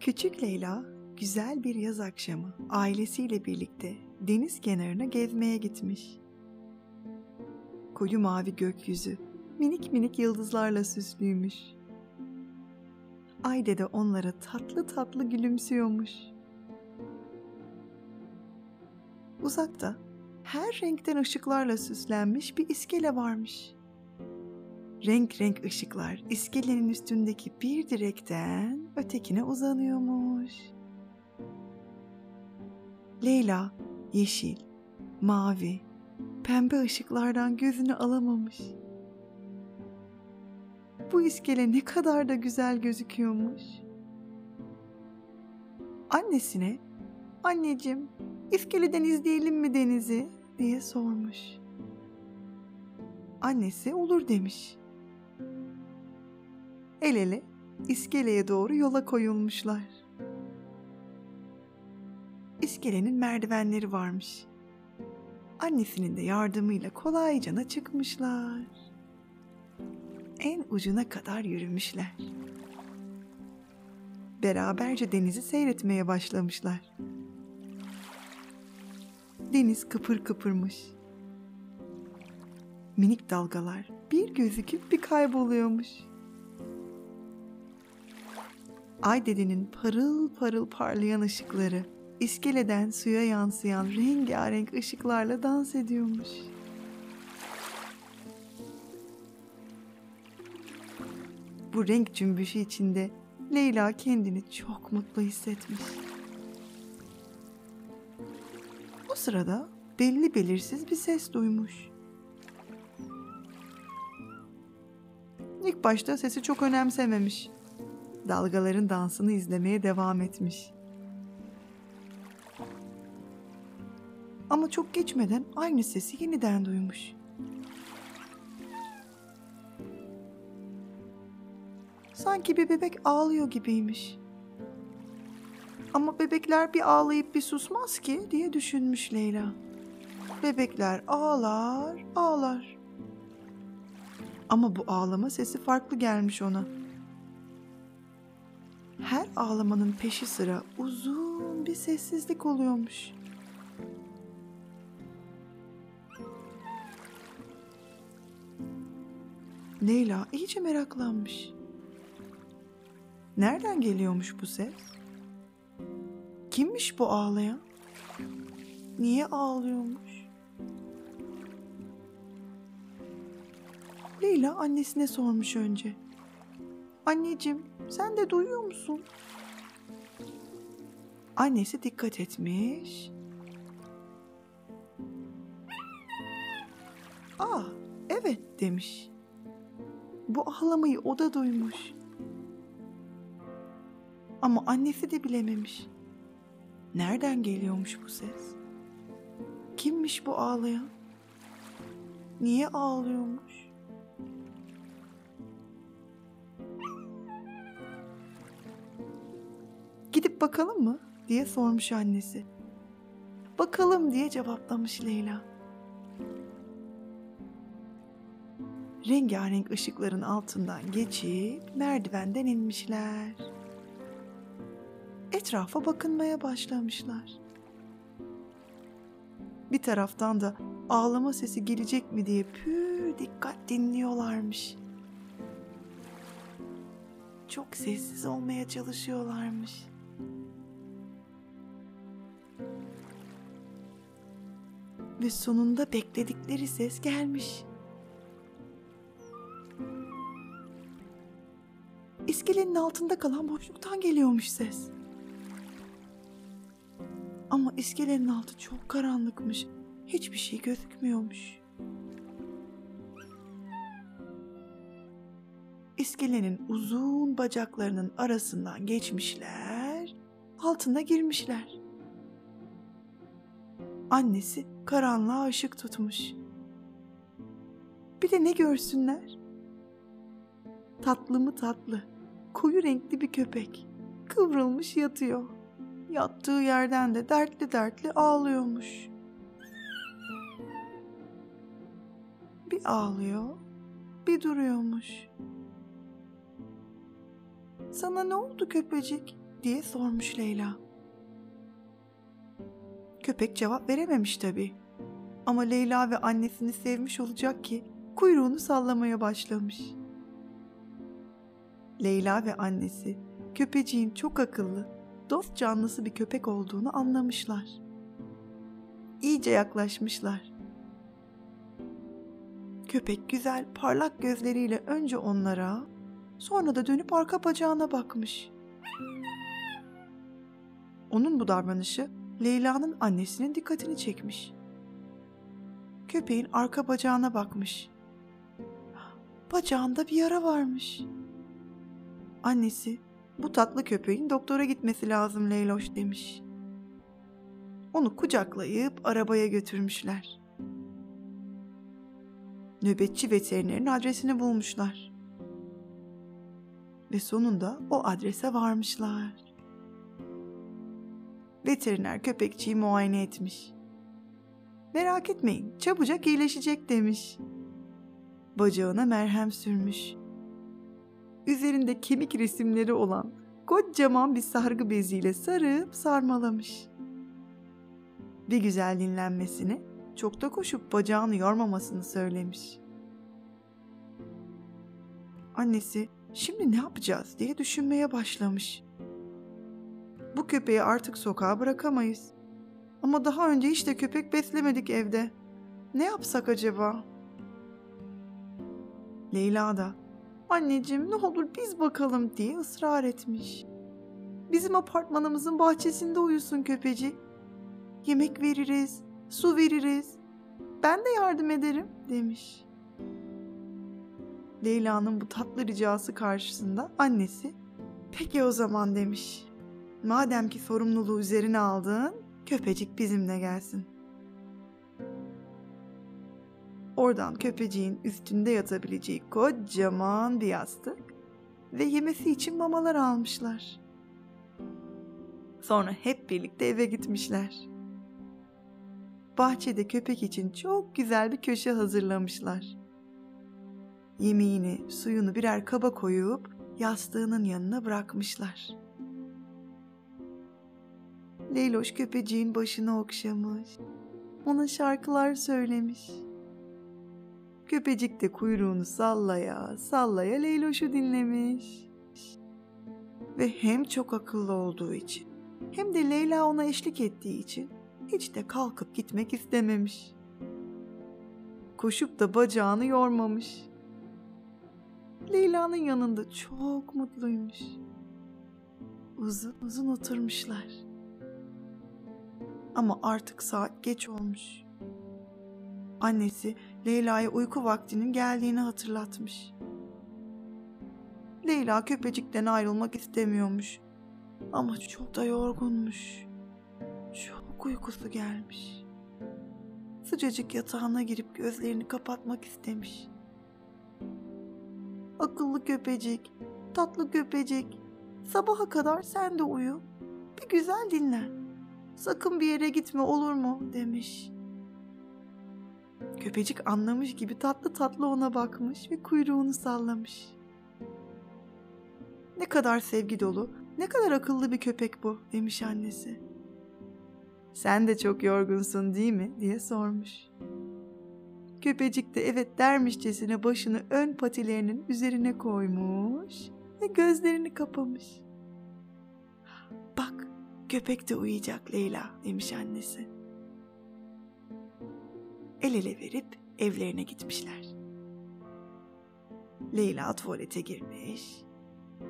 Küçük Leyla güzel bir yaz akşamı ailesiyle birlikte deniz kenarına gezmeye gitmiş. Koyu mavi gökyüzü minik minik yıldızlarla süslüymüş. Ayde de onlara tatlı tatlı gülümsüyormuş. Uzakta her renkten ışıklarla süslenmiş bir iskele varmış. Renk renk ışıklar iskelenin üstündeki bir direkten ötekine uzanıyormuş. Leyla yeşil, mavi, pembe ışıklardan gözünü alamamış. Bu iskele ne kadar da güzel gözüküyormuş. Annesine, anneciğim iskeleden izleyelim mi denizi diye sormuş. Annesi olur demiş. El ele iskeleye doğru yola koyulmuşlar. İskelenin merdivenleri varmış. Annesinin de yardımıyla kolaycana çıkmışlar. En ucuna kadar yürümüşler. Beraberce denizi seyretmeye başlamışlar. Deniz kıpır kıpırmış. Minik dalgalar bir gözüküp bir kayboluyormuş. Ay dedenin parıl parıl parlayan ışıkları iskeleden suya yansıyan rengarenk ışıklarla dans ediyormuş. Bu renk cümbüşü içinde Leyla kendini çok mutlu hissetmiş. O sırada belli belirsiz bir ses duymuş. İlk başta sesi çok önemsememiş. Dalgaların dansını izlemeye devam etmiş. Ama çok geçmeden aynı sesi yeniden duymuş. Sanki bir bebek ağlıyor gibiymiş. Ama bebekler bir ağlayıp bir susmaz ki diye düşünmüş Leyla. Bebekler ağlar, ağlar. Ama bu ağlama sesi farklı gelmiş ona. Her ağlamanın peşi sıra uzun bir sessizlik oluyormuş. Leyla iyice meraklanmış. Nereden geliyormuş bu ses? Kimmiş bu ağlayan? Niye ağlıyormuş? Leyla annesine sormuş önce. Anneciğim sen de duyuyor musun? Annesi dikkat etmiş. Aa evet demiş. Bu ağlamayı o da duymuş. Ama annesi de bilememiş. Nereden geliyormuş bu ses? Kimmiş bu ağlayan? Niye ağlıyormuş? Gidip bakalım mı? diye sormuş annesi. Bakalım diye cevaplamış Leyla. Rengarenk ışıkların altından geçip merdivenden inmişler etrafa bakınmaya başlamışlar. Bir taraftan da ağlama sesi gelecek mi diye pür dikkat dinliyorlarmış. Çok sessiz olmaya çalışıyorlarmış. Ve sonunda bekledikleri ses gelmiş. İskelenin altında kalan boşluktan geliyormuş ses. Ama iskelenin altı çok karanlıkmış. Hiçbir şey gözükmüyormuş. İskelenin uzun bacaklarının arasından geçmişler, altına girmişler. Annesi karanlığa ışık tutmuş. Bir de ne görsünler? Tatlı mı tatlı, koyu renkli bir köpek. Kıvrılmış yatıyor. Yattığı yerden de dertli dertli ağlıyormuş. Bir ağlıyor, bir duruyormuş. Sana ne oldu köpecik? diye sormuş Leyla. Köpek cevap verememiş tabii. Ama Leyla ve annesini sevmiş olacak ki kuyruğunu sallamaya başlamış. Leyla ve annesi köpeciğin çok akıllı, dost canlısı bir köpek olduğunu anlamışlar. İyice yaklaşmışlar. Köpek güzel parlak gözleriyle önce onlara, sonra da dönüp arka bacağına bakmış. Onun bu davranışı Leyla'nın annesinin dikkatini çekmiş. Köpeğin arka bacağına bakmış. Bacağında bir yara varmış. Annesi, bu tatlı köpeğin doktora gitmesi lazım Leyloş demiş. Onu kucaklayıp arabaya götürmüşler. Nöbetçi veterinerin adresini bulmuşlar. Ve sonunda o adrese varmışlar. Veteriner köpekçiyi muayene etmiş. Merak etmeyin, çabucak iyileşecek demiş. Bacağına merhem sürmüş. Üzerinde kemik resimleri olan kocaman bir sargı beziyle sarıp sarmalamış. Bir güzel dinlenmesini, çok da koşup bacağını yormamasını söylemiş. Annesi şimdi ne yapacağız diye düşünmeye başlamış. Bu köpeği artık sokağa bırakamayız. Ama daha önce hiç de köpek beslemedik evde. Ne yapsak acaba? Leyla da anneciğim ne olur biz bakalım diye ısrar etmiş. Bizim apartmanımızın bahçesinde uyusun köpecik. Yemek veririz, su veririz. Ben de yardım ederim demiş. Leyla'nın bu tatlı ricası karşısında annesi peki o zaman demiş. Madem ki sorumluluğu üzerine aldın, köpecik bizimle gelsin. Oradan köpeciğin üstünde yatabileceği kocaman bir yastık ve yemesi için mamalar almışlar. Sonra hep birlikte eve gitmişler. Bahçede köpek için çok güzel bir köşe hazırlamışlar. Yemeğini, suyunu birer kaba koyup yastığının yanına bırakmışlar. Leyloş köpeciğin başını okşamış. Ona şarkılar söylemiş. Köpecik de kuyruğunu sallaya sallaya Leyloş'u dinlemiş. Ve hem çok akıllı olduğu için hem de Leyla ona eşlik ettiği için hiç de kalkıp gitmek istememiş. Koşup da bacağını yormamış. Leyla'nın yanında çok mutluymuş. Uzun uzun oturmuşlar. Ama artık saat geç olmuş. Annesi Leyla'ya uyku vaktinin geldiğini hatırlatmış. Leyla köpecikten ayrılmak istemiyormuş. Ama çok da yorgunmuş. Çok uykusu gelmiş. Sıcacık yatağına girip gözlerini kapatmak istemiş. Akıllı köpecik, tatlı köpecik, sabaha kadar sen de uyu. Bir güzel dinlen. Sakın bir yere gitme olur mu demiş. Köpecik anlamış gibi tatlı tatlı ona bakmış ve kuyruğunu sallamış. Ne kadar sevgi dolu, ne kadar akıllı bir köpek bu demiş annesi. Sen de çok yorgunsun değil mi diye sormuş. Köpecik de evet dermişçesine başını ön patilerinin üzerine koymuş ve gözlerini kapamış. Köpek de uyuyacak Leyla demiş annesi. El ele verip evlerine gitmişler. Leyla tuvalete girmiş,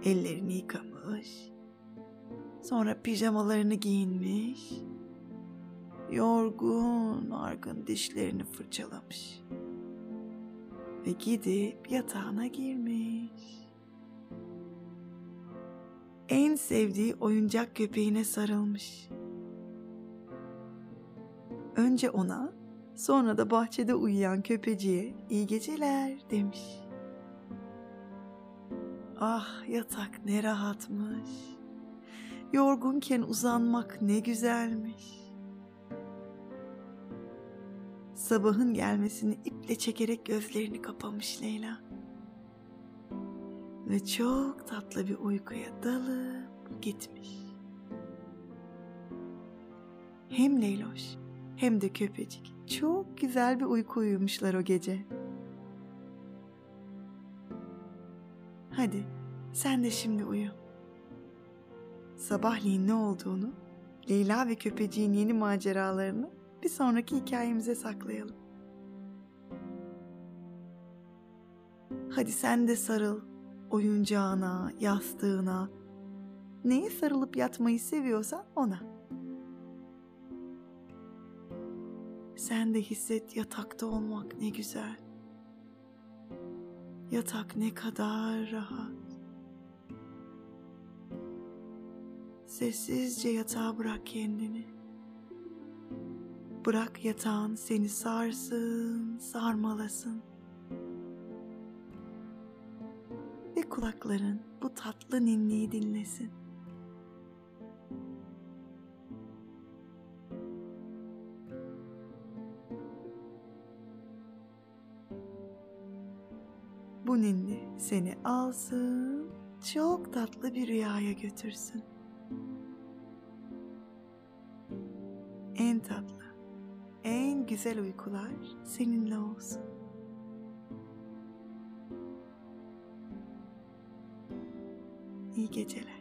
ellerini yıkamış, sonra pijamalarını giyinmiş, yorgun argın dişlerini fırçalamış ve gidip yatağına girmiş. En sevdiği oyuncak köpeğine sarılmış. Önce ona, sonra da bahçede uyuyan köpeciye iyi geceler demiş. Ah yatak ne rahatmış. Yorgunken uzanmak ne güzelmiş. Sabahın gelmesini iple çekerek gözlerini kapamış Leyla. Ve çok tatlı bir uykuya dalıp gitmiş. Hem Leyloş hem de köpecik çok güzel bir uyku uyumuşlar o gece. Hadi sen de şimdi uyu. Sabahleyin ne olduğunu, Leyla ve köpeciğin yeni maceralarını bir sonraki hikayemize saklayalım. Hadi sen de sarıl oyuncağına, yastığına, neye sarılıp yatmayı seviyorsan ona. Sen de hisset yatakta olmak ne güzel. Yatak ne kadar rahat. Sessizce yatağa bırak kendini. Bırak yatağın seni sarsın, sarmalasın. Kulakların bu tatlı ninniyi dinlesin. Bu ninni seni alsın, çok tatlı bir rüyaya götürsün. En tatlı, en güzel uykular seninle olsun. İyi geceler.